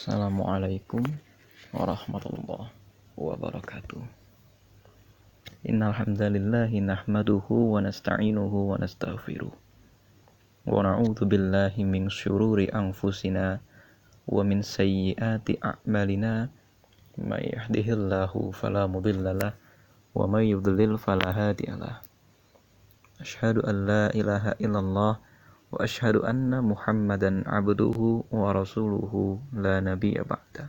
Assalamualaikum warahmatullahi wabarakatuh. Innal hamdalillah nahmaduhu wa nasta'inuhu wa nastaghfiruh. Wa na'udzu billahi min syururi anfusina wa min sayyiati a'malina. May yahdihillahu fala mudhillalah wa may yudlil fala hadiyalah. Asyhadu an la ilaha illallah وأشهد أن محمدا عبده ورسوله لا نبي بعده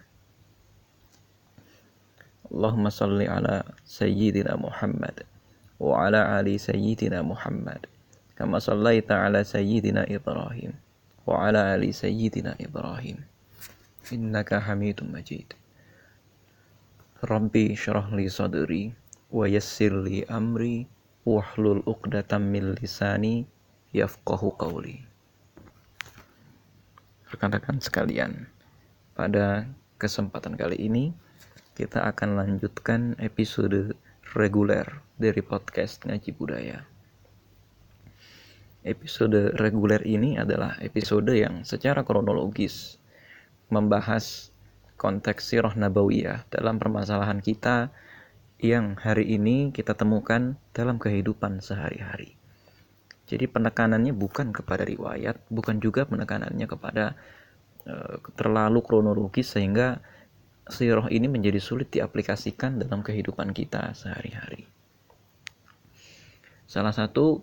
اللهم صل على سيدنا محمد وعلى آل سيدنا محمد كما صليت على سيدنا إبراهيم وعلى آل سيدنا إبراهيم. إنك حميد مجيد. ربي اشرح لي صدري ويسر لي أمري واحلل عقدة من لساني yafqahu qawli. Rekan-rekan sekalian, pada kesempatan kali ini kita akan lanjutkan episode reguler dari podcast Ngaji Budaya. Episode reguler ini adalah episode yang secara kronologis membahas konteks sirah nabawiyah dalam permasalahan kita yang hari ini kita temukan dalam kehidupan sehari-hari. Jadi penekanannya bukan kepada riwayat, bukan juga penekanannya kepada uh, terlalu kronologis sehingga sirah ini menjadi sulit diaplikasikan dalam kehidupan kita sehari-hari. Salah satu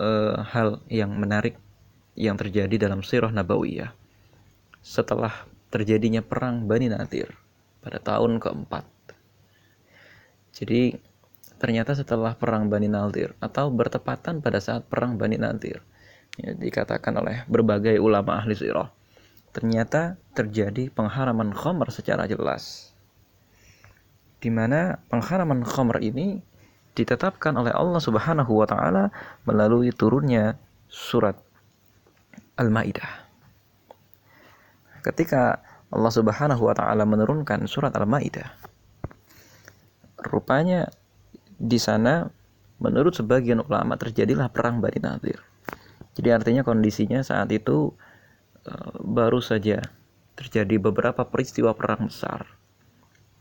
uh, hal yang menarik yang terjadi dalam sirah nabawiyah setelah terjadinya perang Bani Nadir pada tahun keempat. Jadi ternyata setelah perang Bani Nadir atau bertepatan pada saat perang Bani Nadir ya, dikatakan oleh berbagai ulama ahli sirah ternyata terjadi pengharaman khamr secara jelas di mana pengharaman khamr ini ditetapkan oleh Allah Subhanahu wa taala melalui turunnya surat Al-Maidah. Ketika Allah Subhanahu wa taala menurunkan surat Al-Maidah, rupanya di sana menurut sebagian ulama terjadilah perang Bani Nadir. Jadi artinya kondisinya saat itu uh, baru saja terjadi beberapa peristiwa perang besar.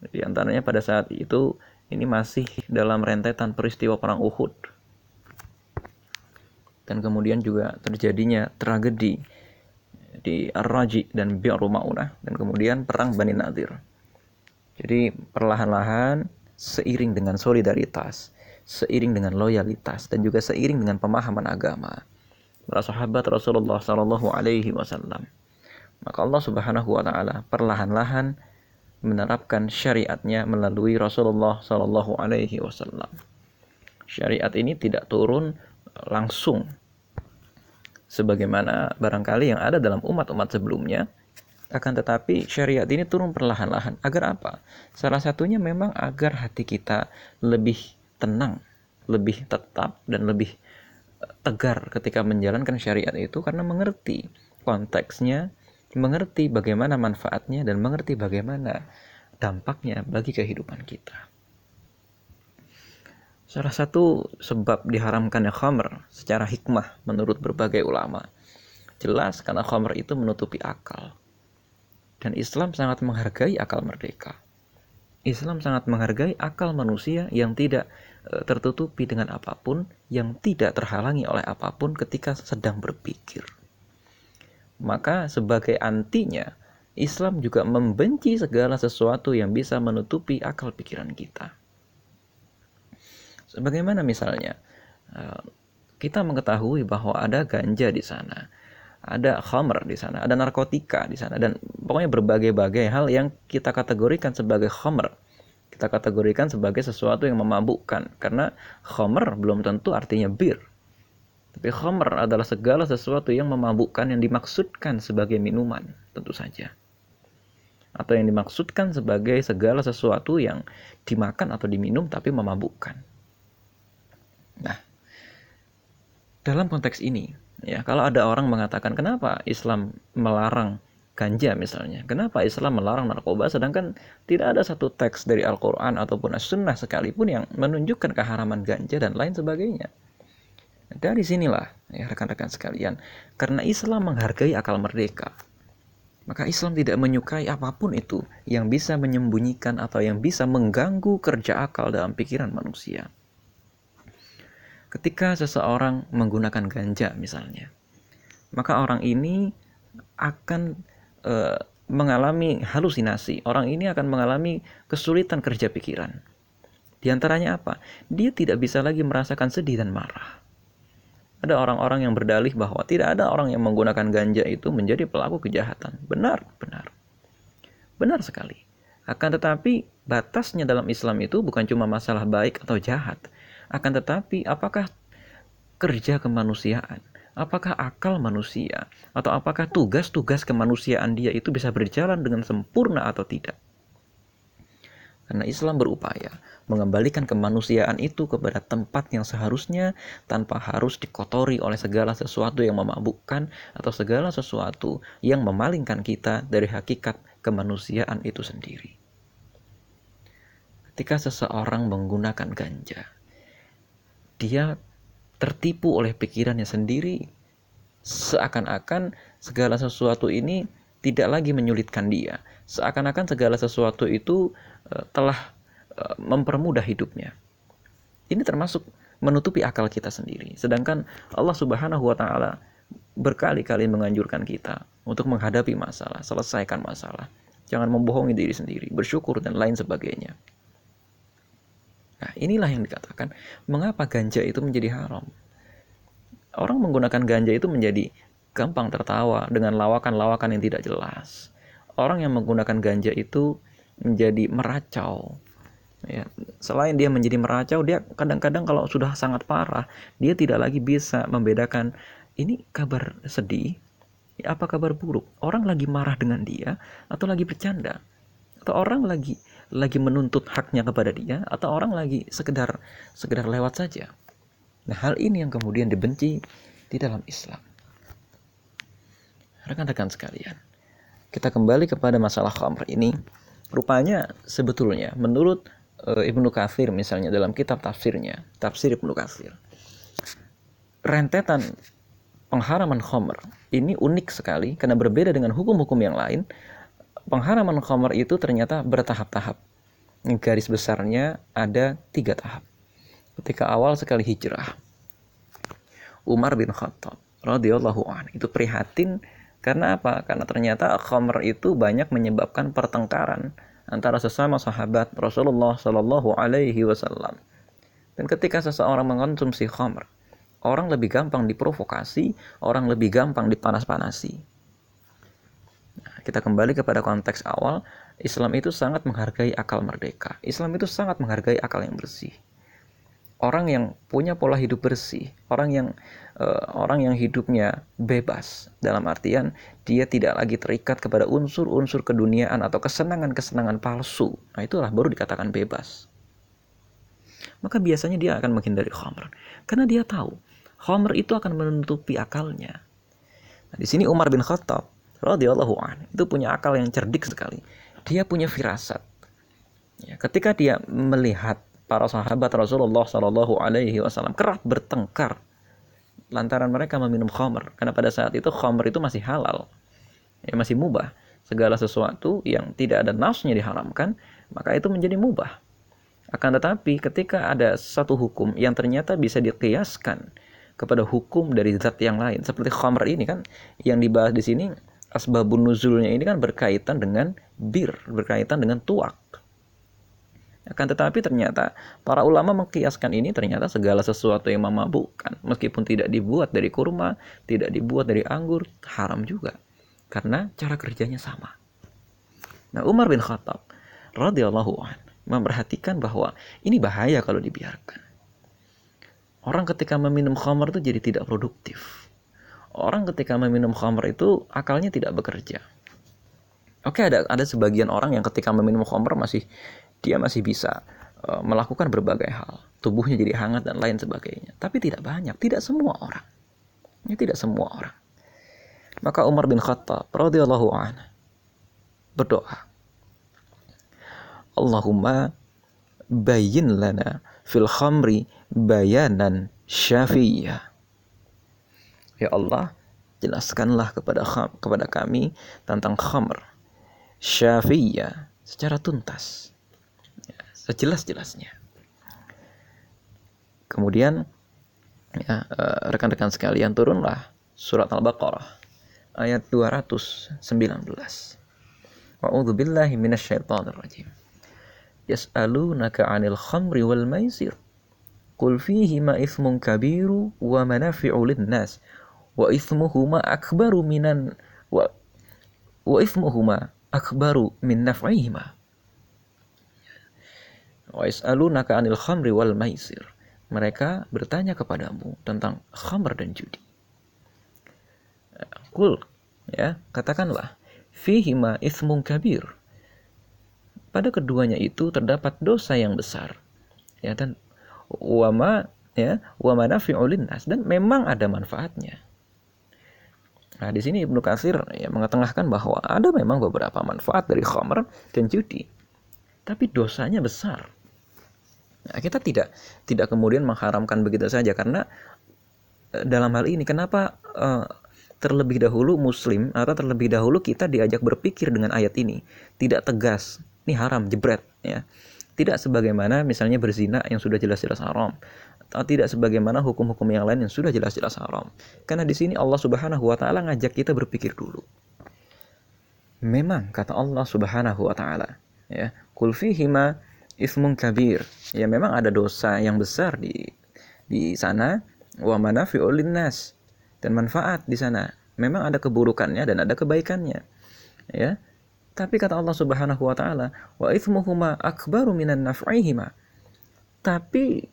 Di antaranya pada saat itu ini masih dalam rentetan peristiwa perang Uhud. Dan kemudian juga terjadinya tragedi di Ar-Raji dan Bi'ru Ma'unah dan kemudian perang Bani Nadir. Jadi perlahan-lahan seiring dengan solidaritas, seiring dengan loyalitas dan juga seiring dengan pemahaman agama para sahabat Rasulullah Shallallahu Alaihi Wasallam. Maka Allah Subhanahu Wa Taala perlahan-lahan menerapkan syariatnya melalui Rasulullah Shallallahu Alaihi Wasallam. Syariat ini tidak turun langsung sebagaimana barangkali yang ada dalam umat-umat sebelumnya akan tetapi syariat ini turun perlahan-lahan. Agar apa? Salah satunya memang agar hati kita lebih tenang, lebih tetap dan lebih eh, tegar ketika menjalankan syariat itu karena mengerti konteksnya, mengerti bagaimana manfaatnya dan mengerti bagaimana dampaknya bagi kehidupan kita. Salah satu sebab diharamkannya khamr secara hikmah menurut berbagai ulama jelas karena khamr itu menutupi akal dan Islam sangat menghargai akal merdeka. Islam sangat menghargai akal manusia yang tidak e, tertutupi dengan apa pun, yang tidak terhalangi oleh apa pun ketika sedang berpikir. Maka sebagai antinya, Islam juga membenci segala sesuatu yang bisa menutupi akal pikiran kita. Sebagaimana misalnya, e, kita mengetahui bahwa ada ganja di sana, ada khamr di sana, ada narkotika di sana dan pokoknya berbagai-bagai hal yang kita kategorikan sebagai khamr. Kita kategorikan sebagai sesuatu yang memabukkan karena khamr belum tentu artinya bir. Tapi khamr adalah segala sesuatu yang memabukkan yang dimaksudkan sebagai minuman, tentu saja. Atau yang dimaksudkan sebagai segala sesuatu yang dimakan atau diminum tapi memabukkan. Nah, dalam konteks ini, Ya, kalau ada orang mengatakan kenapa Islam melarang ganja misalnya, kenapa Islam melarang narkoba sedangkan tidak ada satu teks dari Al-Qur'an ataupun As-Sunnah sekalipun yang menunjukkan keharaman ganja dan lain sebagainya. Dari sinilah ya rekan-rekan sekalian, karena Islam menghargai akal merdeka. Maka Islam tidak menyukai apa pun itu yang bisa menyembunyikan atau yang bisa mengganggu kerja akal dalam pikiran manusia. Ketika seseorang menggunakan ganja misalnya, maka orang ini akan e, mengalami halusinasi. Orang ini akan mengalami kesulitan kerja pikiran. Di antaranya apa? Dia tidak bisa lagi merasakan sedih dan marah. Ada orang-orang yang berdalih bahwa tidak ada orang yang menggunakan ganja itu menjadi pelaku kejahatan. Benar, benar. Benar sekali. Akan tetapi batasnya dalam Islam itu bukan cuma masalah baik atau jahat. Akan tetapi apakah kerja kemanusiaan, apakah akal manusia, atau apakah tugas-tugas kemanusiaan dia itu bisa berjalan dengan sempurna atau tidak. Karena Islam berupaya mengembalikan kemanusiaan itu kepada tempat yang seharusnya tanpa harus dikotori oleh segala sesuatu yang memabukkan atau segala sesuatu yang memalingkan kita dari hakikat kemanusiaan itu sendiri. Ketika seseorang menggunakan ganja, dia tertipu oleh pikirannya sendiri, seakan-akan segala sesuatu ini tidak lagi menyulitkan dia, seakan-akan segala sesuatu itu Eh, telah eh, mempermudah hidupnya. Ini termasuk menutupi akal kita sendiri. Sedangkan Allah Subhanahu wa taala berkali-kali menganjurkan kita untuk menghadapi masalah, selesaikan masalah. Jangan membohongi diri sendiri, bersyukur dan lain sebagainya. Nah, inilah yang dikatakan mengapa ganja itu menjadi haram. Orang menggunakan ganja itu menjadi gampang tertawa dengan lawakan-lawakan yang tidak jelas. Orang yang menggunakan ganja itu menjadi meracau. Ya, selain dia menjadi meracau, dia kadang-kadang kalau sudah sangat parah, dia tidak lagi bisa membedakan ini kabar sedih, apa kabar buruk. Orang lagi marah dengan dia atau lagi bercanda. Atau orang lagi lagi menuntut haknya kepada dia atau orang lagi sekedar sekedar lewat saja. Nah, hal ini yang kemudian dibenci di dalam Islam. Rekan-rekan sekalian, kita kembali kepada masalah khamr ini Rupanya sebetulnya menurut e, Ibnu Katsir misalnya dalam kitab tafsirnya, tafsir Ibnu Katsir. Rentetan pengharaman khamr ini unik sekali karena berbeda dengan hukum-hukum yang lain. Pengharaman khamr itu ternyata bertahap-tahap. Garis besarnya ada tiga tahap. Ketika awal sekali hijrah, Umar bin Khattab radhiyallahu an itu prihatin karena apa? Karena ternyata khamr itu banyak menyebabkan pertengkaran antara sesama sahabat Rasulullah Shallallahu Alaihi Wasallam. Dan ketika seseorang mengonsumsi khamr, orang lebih gampang diprovokasi, orang lebih gampang dipanas-panasi. Kita kembali kepada konteks awal, Islam itu sangat menghargai akal merdeka. Islam itu sangat menghargai akal yang bersih orang yang punya pola hidup bersih, orang yang uh, orang yang hidupnya bebas dalam artian dia tidak lagi terikat kepada unsur-unsur keduniaan atau kesenangan-kesenangan palsu. Nah, itulah baru dikatakan bebas. Maka biasanya dia akan menghindari khamr karena dia tahu khamr itu akan menutupi akalnya. Nah, di sini Umar bin Khattab radhiyallahu an itu punya akal yang cerdik sekali. Dia punya firasat. Ya, ketika dia melihat para sahabat Rasulullah Shallallahu Alaihi Wasallam kerap bertengkar lantaran mereka meminum khamr. Karena pada saat itu khamr itu masih halal. Ya masih mubah. Segala sesuatu yang tidak ada nafsunya diharamkan maka itu menjadi mubah. Akan tetapi ketika ada satu hukum yang ternyata bisa dikiaskan kepada hukum dari zat yang lain seperti khamr ini kan yang dibahas di sini asbabun nuzulnya ini kan berkaitan dengan bir berkaitan dengan tuak akan tetapi ternyata para ulama mengkiaskan ini ternyata segala sesuatu yang memabukkan. Meskipun tidak dibuat dari kurma, tidak dibuat dari anggur, haram juga. Karena cara kerjanya sama. Nah Umar bin Khattab radhiyallahu an memperhatikan bahwa ini bahaya kalau dibiarkan. Orang ketika meminum khamr itu jadi tidak produktif. Orang ketika meminum khamr itu akalnya tidak bekerja. Oke ada ada sebagian orang yang ketika meminum khamr masih dia masih bisa uh, melakukan berbagai hal. Tubuhnya jadi hangat dan lain sebagainya. Tapi tidak banyak, tidak semua orang. Ini tidak semua orang. Maka Umar bin Khattab radhiyallahu anhu berdoa. Allahumma bayyin lana fil khamri bayanan syafiyah. Ya Allah, jelaskanlah kepada kepada kami tentang khamr syafiyah secara tuntas. Ya, sejelas-jelasnya. Kemudian ya eh, rekan-rekan sekalian turunlah surat al-baqarah ayat 219 A'udzu billahi minasyaitonir rajim. Yas'alunaka 'anil khamri wal maisir. Qul ma ithmun kabiru wa manafi'u lin-nas wa ithmuhuma akbaru minan wa wa ithmuhuma akbaru min naf'ihima. Wa yas'alunaka 'anil khamri wal maisir. Mereka bertanya kepadamu tentang khamr dan judi. Kul ya katakanlah fihima ithmun kabir. Pada keduanya itu terdapat dosa yang besar. Ya dan wama ya wama nafi'ulin nas dan memang ada manfaatnya Nah, di sini Ibnu Katsir ya mengetengahkan bahwa ada memang beberapa manfaat dari khamr dan judi. Tapi dosanya besar. Nah, kita tidak tidak kemudian mengharamkan begitu saja karena eh, dalam hal ini kenapa uh, terlebih dahulu muslim atau terlebih dahulu kita diajak berpikir dengan ayat ini tidak tegas ini haram jebret ya tidak sebagaimana misalnya berzina yang sudah jelas-jelas haram tidak sebagaimana hukum-hukum yang lain yang sudah jelas-jelas haram. Karena di sini Allah Subhanahu wa taala ngajak kita berpikir dulu. Memang kata Allah Subhanahu wa taala, ya, kul fihima ismun kabir. Ya memang ada dosa yang besar di di sana wa manafi'ul linnas dan manfaat di sana. Memang ada keburukannya dan ada kebaikannya. Ya. Tapi kata Allah Subhanahu wa taala, wa ithmuhuma akbaru minan naf'ihima. Tapi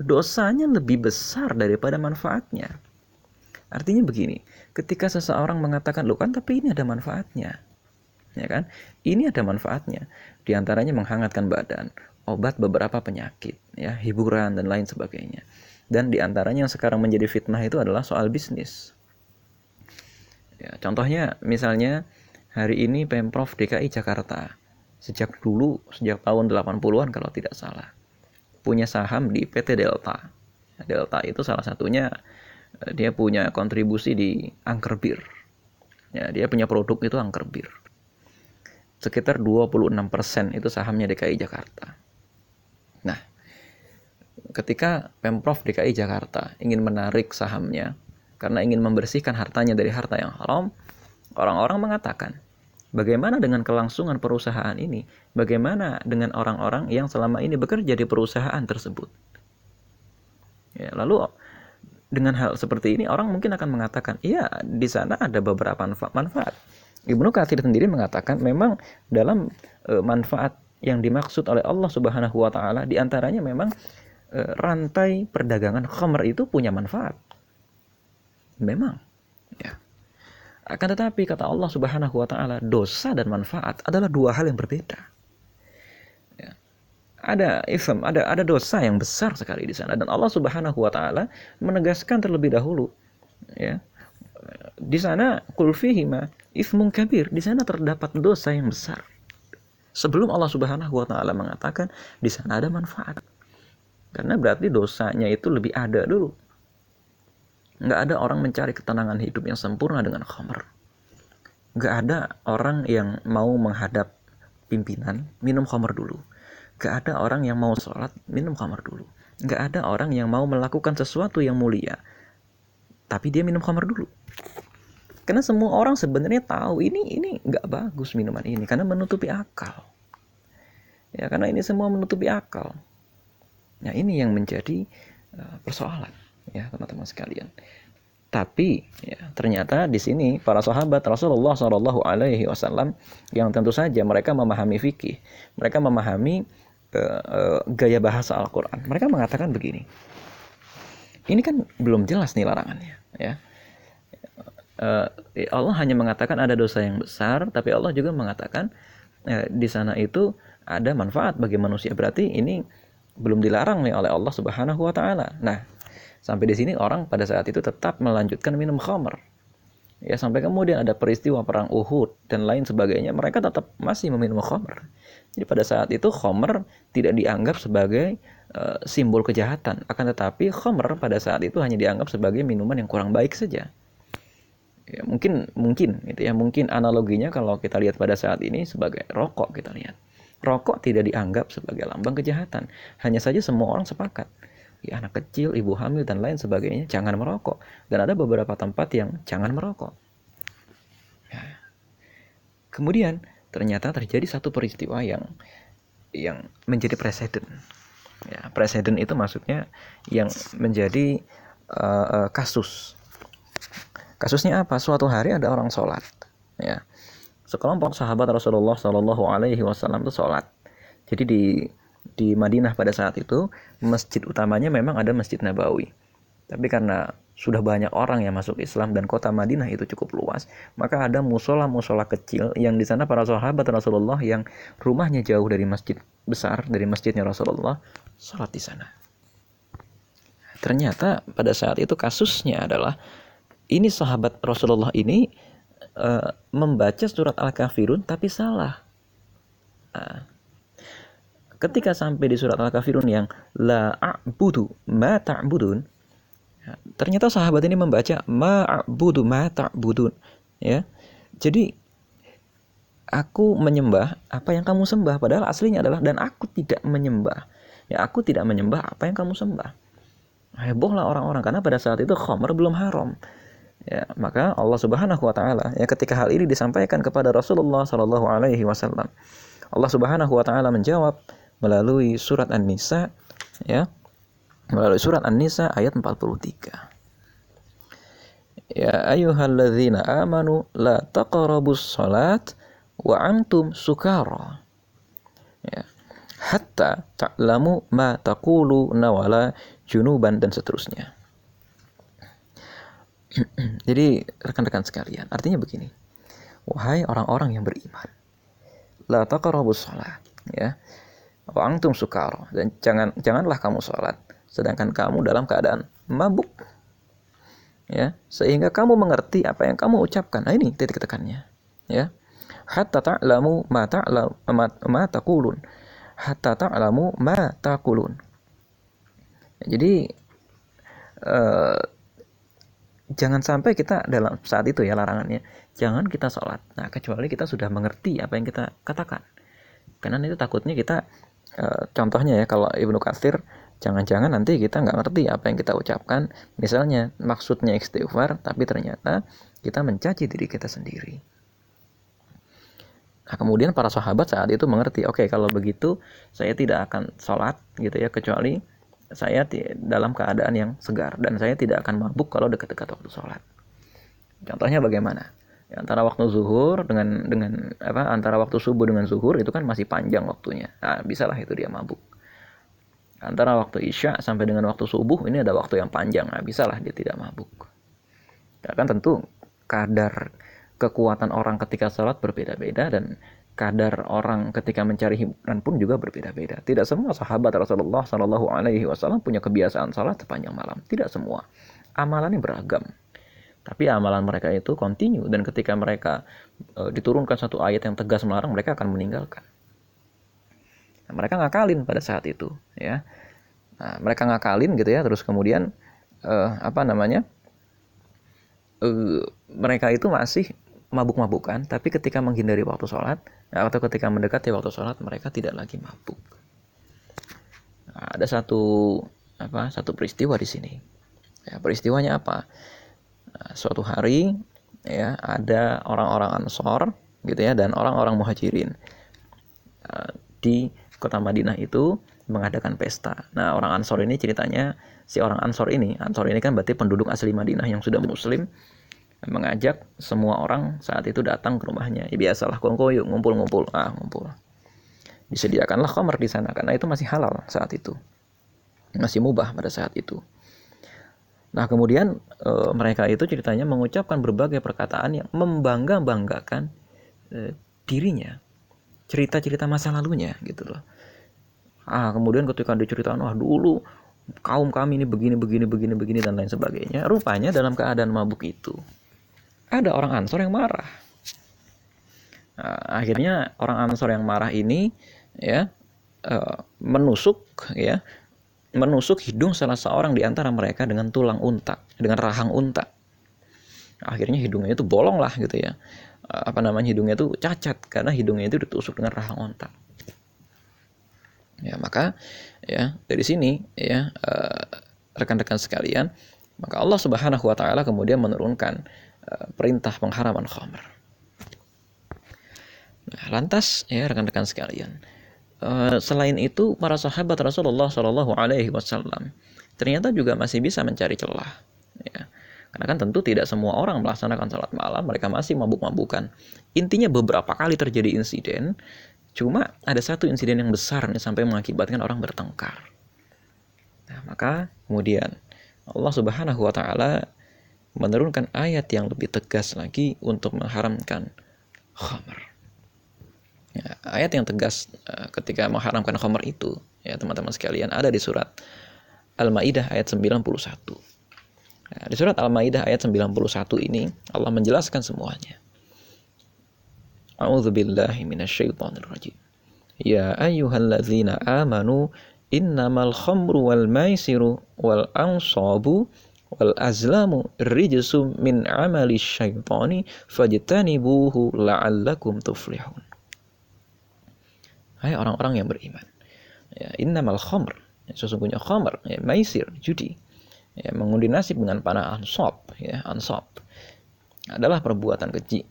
dosanya lebih besar daripada manfaatnya. Artinya begini, ketika seseorang mengatakan, "Loh kan tapi ini ada manfaatnya." Ya kan? Ini ada manfaatnya. Di antaranya menghangatkan badan, obat beberapa penyakit, ya, hiburan dan lain sebagainya. Dan di antaranya yang sekarang menjadi fitnah itu adalah soal bisnis. Ya, contohnya misalnya hari ini Pemprov DKI Jakarta sejak dulu sejak tahun 80-an kalau tidak salah punya saham di PT Delta. Delta itu salah satunya eh, dia punya kontribusi di angker bir. Ya, dia punya produk itu angker bir. Sekitar 26% itu sahamnya DKI Jakarta. Nah, ketika Pemprov DKI Jakarta ingin menarik sahamnya karena ingin membersihkan hartanya dari harta yang haram, orang-orang mengatakan, Bagaimana dengan kelangsungan perusahaan ini? Bagaimana dengan orang-orang yang selama ini bekerja di perusahaan tersebut? Ya, lalu dengan hal seperti ini orang mungkin akan mengatakan, iya di sana ada beberapa manfaat. Ibnu Katsir sendiri mengatakan memang dalam e, manfaat yang dimaksud oleh Allah Subhanahu wa taala di antaranya memang e, rantai perdagangan khamr itu punya manfaat. Memang ya. Akan tetapi kata Allah Subhanahu wa taala, dosa dan manfaat adalah dua hal yang berbeda. Ya. Ada ism, ada ada dosa yang besar sekali di sana dan Allah Subhanahu wa taala menegaskan terlebih dahulu ya. Di sana kul fihima ismun kabir, di sana terdapat dosa yang besar. Sebelum Allah Subhanahu wa taala mengatakan di sana ada manfaat. Karena berarti dosanya itu lebih ada dulu Nggak ada orang mencari ketenangan hidup yang sempurna dengan khamr. Nggak ada orang yang mau menghadap pimpinan minum khamr dulu. Nggak ada orang yang mau sholat minum khamr dulu. Nggak ada orang yang mau melakukan sesuatu yang mulia tapi dia minum khamr dulu. Karena semua orang sebenarnya tahu ini ini nggak bagus minuman ini karena menutupi akal. Ya karena ini semua menutupi akal. Nah ini yang menjadi uh, persoalan ya teman-teman sekalian. Tapi ya, ternyata di sini para sahabat Rasulullah Shallallahu Alaihi Wasallam yang tentu saja mereka memahami fikih, mereka memahami uh, uh, gaya bahasa Al-Quran. Mereka mengatakan begini, ini kan belum jelas nih larangannya, ya. Uh, Allah hanya mengatakan ada dosa yang besar, tapi Allah juga mengatakan uh, di sana itu ada manfaat bagi manusia. Berarti ini belum dilarang nih oleh Allah Subhanahu Wa Taala. Nah, Sampai di sini orang pada saat itu tetap melanjutkan minum khamr. Ya sampai kemudian ada peristiwa perang Uhud dan lain sebagainya, mereka tetap masih meminum khamr. Jadi pada saat itu khamr tidak dianggap sebagai uh, simbol kejahatan, akan tetapi khamr pada saat itu hanya dianggap sebagai minuman yang kurang baik saja. ya mungkin mungkin gitu ya mungkin analoginya kalau kita lihat pada saat ini sebagai rokok kita lihat rokok tidak dianggap sebagai lambang kejahatan hanya saja semua orang sepakat ya anak kecil ibu hamil dan lain sebagainya jangan merokok dan ada beberapa tempat yang jangan merokok ya. kemudian ternyata terjadi satu peristiwa yang yang menjadi presiden ya presiden itu maksudnya yang menjadi uh, uh, kasus Kasusnya apa? Suatu hari ada orang sholat, ya. Sekelompok sahabat Rasulullah Shallallahu Alaihi Wasallam itu sholat. Jadi di di Madinah pada saat itu masjid utamanya memang ada masjid Nabawi. Tapi karena sudah banyak orang yang masuk Islam dan kota Madinah itu cukup luas, maka ada musola-musola kecil yang di sana para sahabat Rasulullah yang rumahnya jauh dari masjid besar, dari masjidnya Rasulullah, sholat di sana. Ternyata pada saat itu kasusnya adalah ini sahabat Rasulullah ini uh, membaca surat Al-Kafirun tapi salah. Uh, ketika sampai di surat Al-Kafirun yang la a'budu ma ta'budun ya, ternyata sahabat ini membaca ma a'budu ma ta'budun ya. Jadi aku menyembah apa yang kamu sembah padahal aslinya adalah dan aku tidak menyembah. Ya aku tidak menyembah apa yang kamu sembah. Hebohlah orang-orang karena pada saat itu khamr belum haram ya maka Allah Subhanahu wa taala ya ketika hal ini disampaikan kepada Rasulullah Shallallahu alaihi wasallam Allah Subhanahu wa taala menjawab melalui surat An-Nisa ya. Melalui surat An-Nisa ayat 43 Ya ayyuhalladzina amanu la taqrabus salat wa antum sukara. Ya. Hatta ta'lamu ma taqulu nawala junuban dan seterusnya. Jadi rekan-rekan sekalian, artinya begini. Wahai orang-orang yang beriman, la taqrabus salat, ya. Wa antum sukara dan jangan janganlah kamu salat sedangkan kamu dalam keadaan mabuk. Ya, sehingga kamu mengerti apa yang kamu ucapkan. Nah, ini titik tekannya, ya. Hatta ta'lamu ma ta'lamu ma taqulun. Hatta ta'lamu ma taqulun. Jadi uh, jangan sampai kita dalam saat itu ya larangannya jangan kita sholat nah kecuali kita sudah mengerti apa yang kita katakan karena itu takutnya kita e, contohnya ya kalau ibnu Katsir jangan-jangan nanti kita nggak ngerti apa yang kita ucapkan misalnya maksudnya istighfar tapi ternyata kita mencaci diri kita sendiri nah kemudian para sahabat saat itu mengerti oke okay, kalau begitu saya tidak akan sholat gitu ya kecuali saya dalam keadaan yang segar dan saya tidak akan mabuk kalau dekat-dekat waktu sholat. Contohnya bagaimana? Ya, antara waktu zuhur dengan dengan apa antara waktu subuh dengan zuhur itu kan masih panjang waktunya. Nah, bisalah itu dia mabuk. Antara waktu isya sampai dengan waktu subuh ini ada waktu yang panjang. Nah, bisalah dia tidak mabuk. Ya, kan tentu kadar kekuatan orang ketika sholat berbeda-beda dan kadar orang ketika mencari hiburan pun juga berbeda-beda. Tidak semua sahabat Rasulullah Shallallahu Alaihi Wasallam punya kebiasaan salat sepanjang malam. Tidak semua. Amalannya beragam. Tapi amalan mereka itu kontinu dan ketika mereka e, diturunkan satu ayat yang tegas melarang, mereka akan meninggalkan. Nah, mereka ngakalin pada saat itu, ya. Nah, mereka ngakalin gitu ya, terus kemudian e, apa namanya? E, mereka itu masih mabuk-mabukan, tapi ketika menghindari waktu sholat, atau ketika mendekati waktu sholat, mereka tidak lagi mabuk. Nah, ada satu apa satu peristiwa di sini. Ya, peristiwanya apa? Nah, suatu hari ya ada orang-orang Ansor gitu ya dan orang-orang Muhajirin uh, di kota Madinah itu mengadakan pesta. Nah, orang Ansor ini ceritanya si orang Ansor ini, Ansor ini kan berarti penduduk asli Madinah yang sudah muslim mengajak semua orang saat itu datang ke rumahnya. Ya, biasalah kongko yuk ngumpul-ngumpul. Ah, ngumpul. Disediakanlah kamar di sana karena itu masih halal saat itu. Masih mubah pada saat itu. Nah, kemudian e, mereka itu ceritanya mengucapkan berbagai perkataan yang membangga-banggakan e, dirinya. Cerita-cerita masa lalunya gitu loh. Ah, kemudian ketika diceritakan, wah dulu kaum kami ini begini begini begini begini dan lain sebagainya. Rupanya dalam keadaan mabuk itu ada orang Ansor yang marah. Nah, akhirnya orang Ansor yang marah ini ya uh, menusuk ya menusuk hidung salah seorang di antara mereka dengan tulang unta, dengan rahang unta. akhirnya hidungnya itu bolong lah gitu ya. Apa namanya hidungnya itu cacat karena hidungnya itu ditusuk dengan rahang onta ya maka ya dari sini ya uh, rekan-rekan sekalian maka Allah Subhanahu wa taala kemudian menurunkan uh, perintah pengharaman khamr. Nah, lantas ya rekan-rekan sekalian uh, selain itu para sahabat Rasulullah Shallallahu alaihi wasallam ternyata juga masih bisa mencari celah ya karena kan tentu tidak semua orang melaksanakan sholat malam, mereka masih mabuk-mabukan. Intinya beberapa kali terjadi insiden, cuma ada satu insiden yang besar nih sampai mengakibatkan orang bertengkar. Nah, maka kemudian Allah Subhanahu wa taala menurunkan ayat yang lebih tegas lagi untuk mengharamkan khamr. Ya, ayat yang tegas uh, ketika mengharamkan khamr itu ya teman-teman sekalian ada di surat Al-Maidah ayat 91. Nah, di surat Al-Maidah ayat 91 ini Allah menjelaskan semuanya. A'udzu billahi minasyaitonir rajim. Ya ayyuhalladzina amanu innamal khamru wal maisiru wal ansabu wal azlamu rijsum min amali syaitani fajtanibuhu la'allakum tuflihun. Hai orang-orang yang beriman. Ya, innamal khamr, ya, sesungguhnya khamr, ya, maisir, judi. Ya, mengundi nasib dengan panah ansop ya ansop adalah perbuatan keji.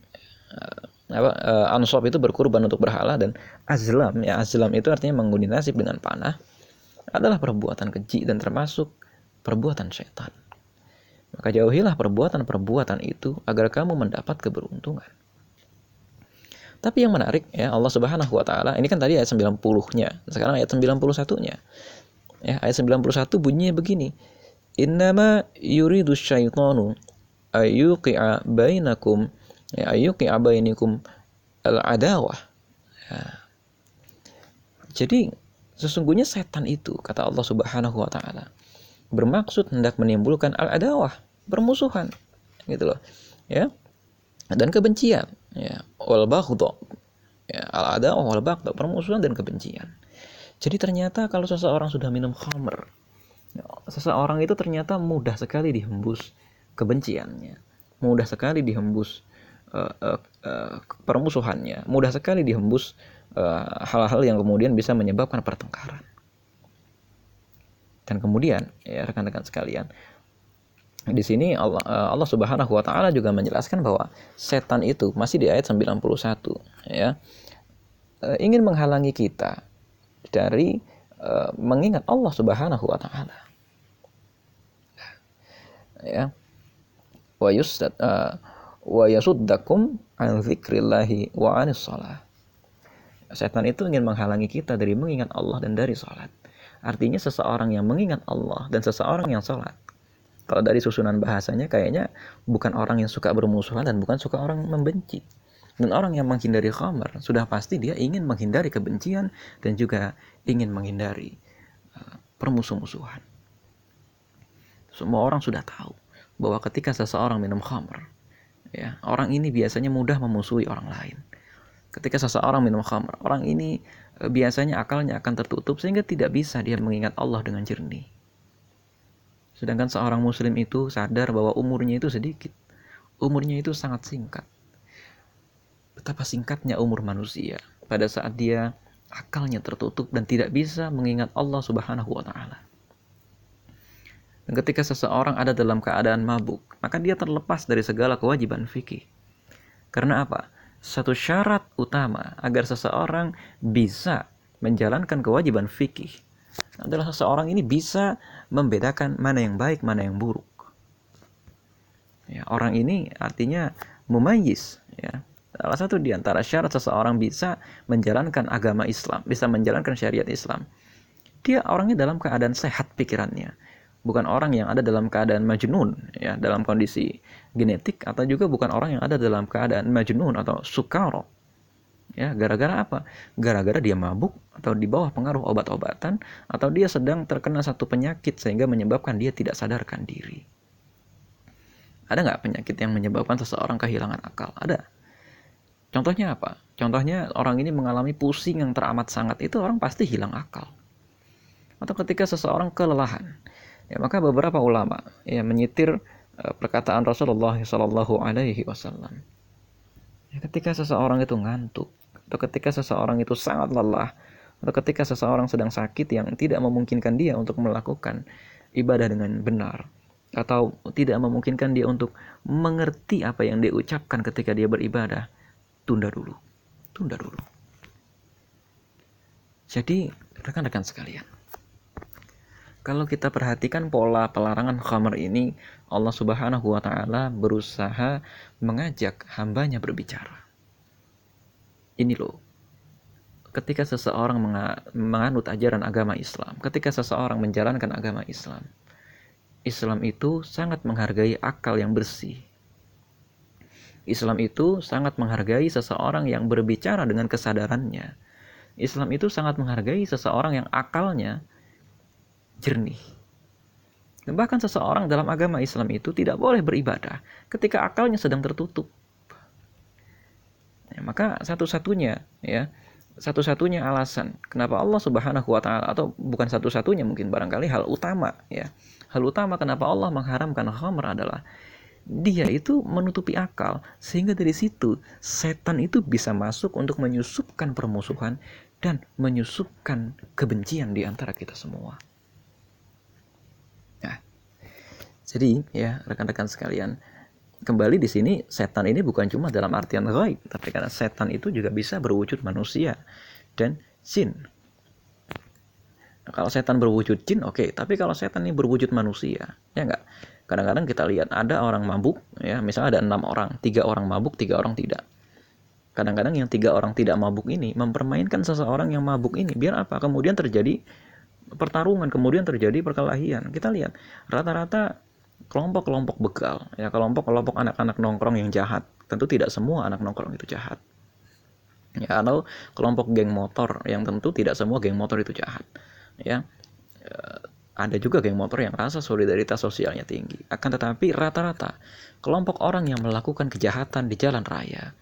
Uh, apa uh, ansop itu berkurban untuk berhala dan azlam. Ya azlam itu artinya mengundi nasib dengan panah. Adalah perbuatan keji dan termasuk perbuatan setan maka jauhilah perbuatan-perbuatan itu agar kamu mendapat keberuntungan tapi yang menarik ya Allah Subhanahu wa taala ini kan tadi ayat 90-nya sekarang ayat 91-nya ya ayat 91 bunyinya begini. Innama yuridu syaitanu ayyuqi'a bainakum ya ayyuqi'a bainakum al-adawah. Ya. jadi sesungguhnya setan itu kata Allah Subhanahu wa taala bermaksud hendak menimbulkan al-adawah permusuhan gitu loh ya. Dan kebencian ya wal baghdha ya al adawah wal baghdha permusuhan dan kebencian jadi ternyata kalau seseorang sudah minum khamr seseorang itu ternyata mudah sekali dihembus kebenciannya, mudah sekali dihembus uh, uh, uh, permusuhannya, mudah sekali dihembus hal-hal uh, yang kemudian bisa menyebabkan pertengkaran. Dan kemudian ya rekan-rekan sekalian, di sini Allah, Allah Subhanahu wa taala juga menjelaskan bahwa setan itu masih di ayat 91 ya. ingin menghalangi kita dari mengingat Allah Subhanahu wa taala ya wa yusdad uh, wa yasuddakum an dzikrillahi wa anis shalah. Setan itu ingin menghalangi kita dari mengingat Allah dan dari salat. Artinya seseorang yang mengingat Allah dan seseorang yang salat. Kalau dari susunan bahasanya kayaknya bukan orang yang suka bermusuhan dan bukan suka orang membenci. Dan orang yang menghindari khamar sudah pasti dia ingin menghindari kebencian dan juga ingin menghindari uh, permusuh-musuhan. Semua orang sudah tahu bahwa ketika seseorang minum khamr, ya, orang ini biasanya mudah memusuhi orang lain. Ketika seseorang minum khamr, orang ini e, biasanya akalnya akan tertutup sehingga tidak bisa dia mengingat Allah dengan jernih. Sedangkan seorang muslim itu sadar bahwa umurnya itu sedikit. Umurnya itu sangat singkat. Betapa singkatnya umur manusia pada saat dia akalnya tertutup dan tidak bisa mengingat Allah Subhanahu wa taala. Dan ketika seseorang ada dalam keadaan mabuk, maka dia terlepas dari segala kewajiban fikih. Karena apa? Satu syarat utama agar seseorang bisa menjalankan kewajiban fikih adalah seseorang ini bisa membedakan mana yang baik, mana yang buruk. Ya, orang ini artinya mumayyiz, ya. Salah satu di antara syarat seseorang bisa menjalankan agama Islam, bisa menjalankan syariat Islam. Dia orangnya dalam keadaan sehat pikirannya, bukan orang yang ada dalam keadaan majnun ya dalam kondisi genetik atau juga bukan orang yang ada dalam keadaan majnun atau sukaro ya gara-gara apa? Gara-gara dia mabuk atau di bawah pengaruh obat-obatan atau dia sedang terkena satu penyakit sehingga menyebabkan dia tidak sadarkan diri. Ada nggak penyakit yang menyebabkan seseorang kehilangan akal? Ada. Contohnya apa? Contohnya orang ini mengalami pusing yang teramat sangat itu orang pasti hilang akal. Atau ketika seseorang kelelahan. Ya, maka beberapa ulama ya menyitir eh, perkataan Rasulullah Shallallahu Alaihi Wasallam. Ya, ketika seseorang itu ngantuk, atau ketika seseorang itu sangat lelah, atau ketika seseorang sedang sakit yang tidak memungkinkan dia untuk melakukan ibadah dengan benar, atau tidak memungkinkan dia untuk mengerti apa yang dia ucapkan ketika dia beribadah, tunda dulu, tunda dulu. Jadi, rekan-rekan sekalian, kalau kita perhatikan pola pelarangan khamr ini, Allah Subhanahu wa taala berusaha mengajak hambanya berbicara. Ini loh. Ketika seseorang menganut ajaran agama Islam, ketika seseorang menjalankan agama Islam, Islam itu sangat menghargai akal yang bersih. Islam itu sangat menghargai seseorang yang berbicara dengan kesadarannya. Islam itu sangat menghargai seseorang yang akalnya jernih. Bahkan seseorang dalam agama Islam itu tidak boleh beribadah ketika akalnya sedang tertutup. Ya, maka satu-satunya ya satu-satunya alasan kenapa Allah Subhanahu wa taala atau bukan satu-satunya mungkin barangkali hal utama ya. Hal utama kenapa Allah mengharamkan khamr adalah dia itu menutupi akal sehingga dari situ setan itu bisa masuk untuk menyusupkan permusuhan dan menyusupkan kebencian di antara kita semua. Jadi ya rekan-rekan sekalian, kembali di sini setan ini bukan cuma dalam artian gaib, tapi karena setan itu juga bisa berwujud manusia dan jin. Nah, kalau setan berwujud jin, oke. Okay. Tapi kalau setan ini berwujud manusia, ya enggak. Kadang-kadang kita lihat ada orang mabuk, ya misalnya ada enam orang, tiga orang mabuk, tiga orang tidak. Kadang-kadang yang tiga orang tidak mabuk ini mempermainkan seseorang yang mabuk ini. Biar apa? Kemudian terjadi pertarungan, kemudian terjadi perkelahian. Kita lihat rata-rata kelompok-kelompok begal, ya kelompok-kelompok anak-anak nongkrong yang jahat. Tentu tidak semua anak nongkrong itu jahat. Ya, atau kelompok geng motor yang tentu tidak semua geng motor itu jahat. Ya, eh, ada juga geng motor yang rasa solidaritas sosialnya tinggi. Akan tetapi rata-rata kelompok orang yang melakukan kejahatan di jalan raya,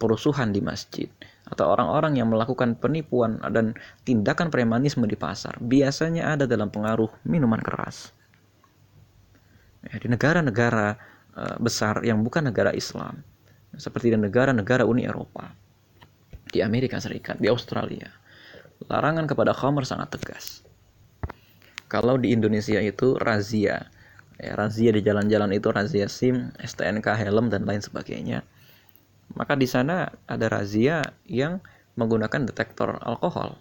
perusuhan di masjid, atau orang-orang yang melakukan penipuan dan tindakan premanisme di pasar biasanya ada dalam pengaruh minuman keras ya, di negara-negara uh, besar yang bukan negara Islam seperti di negara-negara Uni Eropa di Amerika Serikat di Australia larangan kepada khamr sangat tegas. Kalau di Indonesia itu razia ya, razia di jalan-jalan itu razia SIM STNK helm dan lain sebagainya maka di sana ada razia yang menggunakan detektor alkohol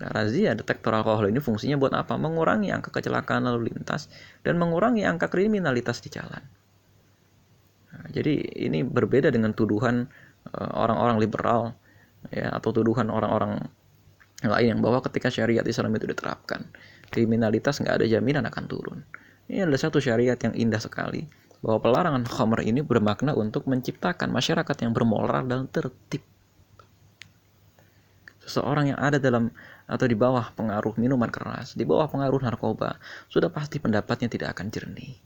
Nah, razia detektor alkohol ini fungsinya buat apa? Mengurangi angka kecelakaan lalu lintas dan mengurangi angka kriminalitas di jalan. Nah, jadi ini berbeda dengan tuduhan eh, orang-orang uh, liberal ya atau tuduhan orang-orang lain yang bahwa ketika syariat Islam itu diterapkan, kriminalitas nggak ada jaminan akan turun. Ini adalah satu syariat yang indah sekali bahwa pelarangan khamr ini bermakna untuk menciptakan masyarakat yang bermoral dan tertib. Seseorang yang ada dalam atau di bawah pengaruh minuman keras, di bawah pengaruh narkoba, sudah pasti pendapatnya tidak akan jernih.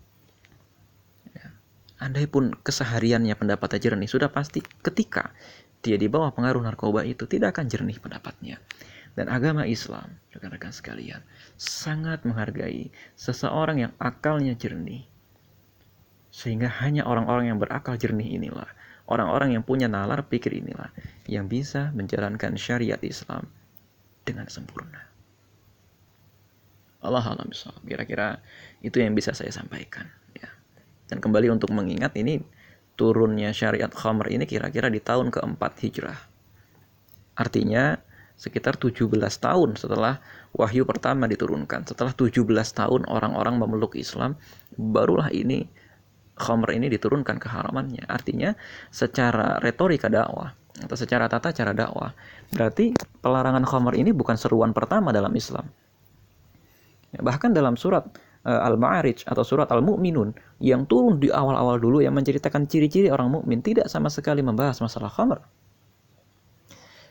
Ya. Andai pun kesehariannya pendapatnya jernih, sudah pasti ketika dia di bawah pengaruh narkoba itu tidak akan jernih pendapatnya. Dan agama Islam, rekan-rekan sekalian, sangat menghargai seseorang yang akalnya jernih. Sehingga hanya orang-orang yang berakal jernih inilah, orang-orang yang punya nalar pikir inilah, yang bisa menjalankan syariat Islam dengan sempurna. Allah alam Kira-kira itu yang bisa saya sampaikan. Ya. Dan kembali untuk mengingat ini turunnya syariat khamr ini kira-kira di tahun keempat hijrah. Artinya sekitar 17 tahun setelah wahyu pertama diturunkan. Setelah 17 tahun orang-orang memeluk Islam, barulah ini khamr ini diturunkan keharamannya. Artinya secara retorika dakwah atau secara tata cara dakwah. Berarti pelarangan khamar ini bukan seruan pertama dalam Islam. Ya, bahkan dalam surat uh, Al-Ma'arij atau surat Al-Mu'minun yang turun di awal-awal dulu yang menceritakan ciri-ciri orang mukmin tidak sama sekali membahas masalah khamar.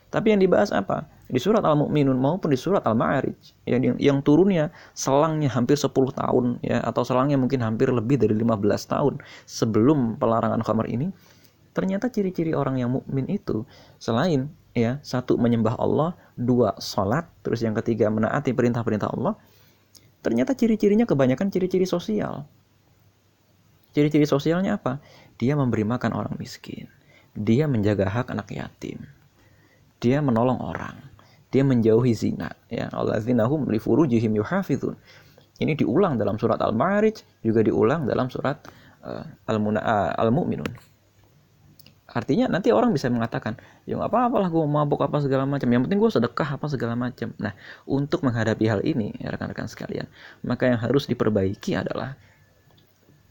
Tapi yang dibahas apa? Di surat Al-Mu'minun maupun di surat Al-Ma'arij yang, yang turunnya selangnya hampir 10 tahun ya atau selangnya mungkin hampir lebih dari 15 tahun sebelum pelarangan khamar ini ternyata ciri-ciri orang yang mukmin itu selain ya satu menyembah Allah, dua salat, terus yang ketiga menaati perintah-perintah Allah. Ternyata ciri-cirinya kebanyakan ciri-ciri sosial. Ciri-ciri sosialnya apa? Dia memberi makan orang miskin. Dia menjaga hak anak yatim. Dia menolong orang. Dia menjauhi zina. Ya, allazinahum li furujihim yuhafizun. Ini diulang dalam surat Al-Ma'arij, juga diulang dalam surat uh, Al-Mu'minun. Artinya nanti orang bisa mengatakan, ya nggak apa-apalah gue mabuk apa segala macam. Yang penting gue sedekah apa segala macam. Nah, untuk menghadapi hal ini, ya rekan-rekan sekalian, maka yang harus diperbaiki adalah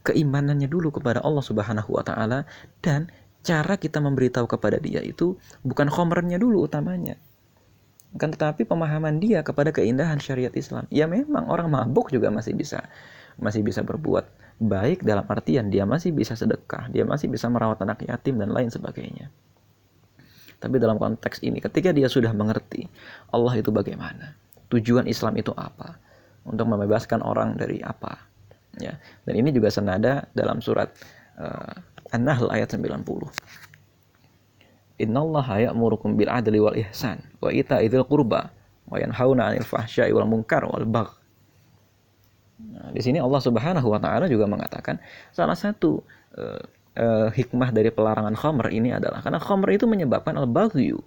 keimanannya dulu kepada Allah Subhanahu wa taala dan cara kita memberitahu kepada dia itu bukan khomernya dulu utamanya. Kan tetapi pemahaman dia kepada keindahan syariat Islam. Ya memang orang mabuk juga masih bisa masih bisa berbuat baik dalam artian dia masih bisa sedekah, dia masih bisa merawat anak yatim dan lain sebagainya. Tapi dalam konteks ini, ketika dia sudah mengerti Allah itu bagaimana, tujuan Islam itu apa, untuk membebaskan orang dari apa, ya. Dan ini juga senada dalam surat uh, An-Nahl ayat 90. Innallaha ya'murukum bil adli wal ihsan wa ita'idzil qurba wa yanhauna 'anil fahsya'i wal munkar wal bagh Nah, di sini Allah Subhanahu wa taala juga mengatakan salah satu uh, uh, hikmah dari pelarangan khamr ini adalah karena khamr itu menyebabkan al-baghyu.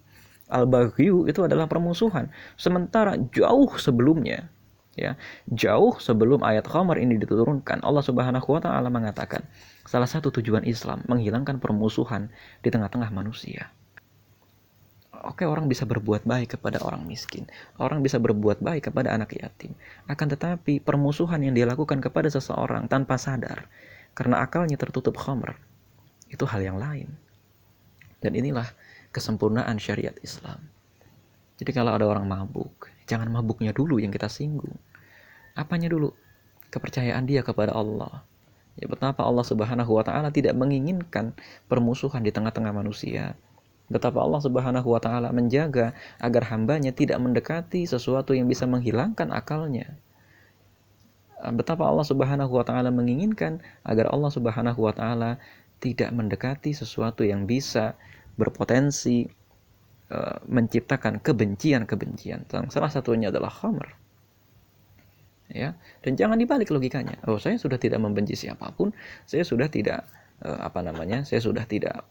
Al-baghyu itu adalah permusuhan. Sementara jauh sebelumnya ya, jauh sebelum ayat khamr ini diturunkan, Allah Subhanahu wa taala mengatakan salah satu tujuan Islam menghilangkan permusuhan di tengah-tengah manusia. Oke, orang bisa berbuat baik kepada orang miskin. Orang bisa berbuat baik kepada anak yatim. Akan tetapi, permusuhan yang dilakukan kepada seseorang tanpa sadar, karena akalnya tertutup khamr, itu hal yang lain. Dan inilah kesempurnaan syariat Islam. Jadi kalau ada orang mabuk, jangan mabuknya dulu yang kita singgung. Apanya dulu? Kepercayaan dia kepada Allah. Ya betapa Allah Subhanahu wa taala tidak menginginkan permusuhan di tengah-tengah manusia, Betapa Allah Subhanahu wa taala menjaga agar hambanya tidak mendekati sesuatu yang bisa menghilangkan akalnya. Betapa Allah Subhanahu wa taala menginginkan agar Allah Subhanahu wa taala tidak mendekati sesuatu yang bisa berpotensi uh, menciptakan kebencian-kebencian. Salah satunya adalah khamr. Ya, dan jangan dibalik logikanya. Oh, saya sudah tidak membenci siapa pun, saya sudah tidak uh, apa namanya? Saya sudah tidak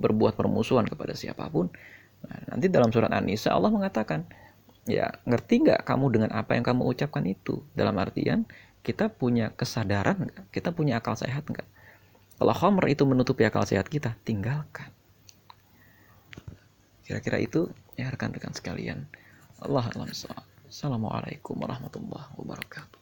berbuat permusuhan kepada siapa pun. Nah, nanti dalam surat An-Nisa Allah mengatakan, ya ngerti nggak kamu dengan apa yang kamu ucapkan itu? Dalam artian kita punya kesadaran nggak? Kita punya akal sehat nggak? Kalau khamr itu menutupi akal sehat kita, tinggalkan. Kira-kira itu ya rekan-rekan sekalian. Allah Assalamualaikum warahmatullahi wabarakatuh.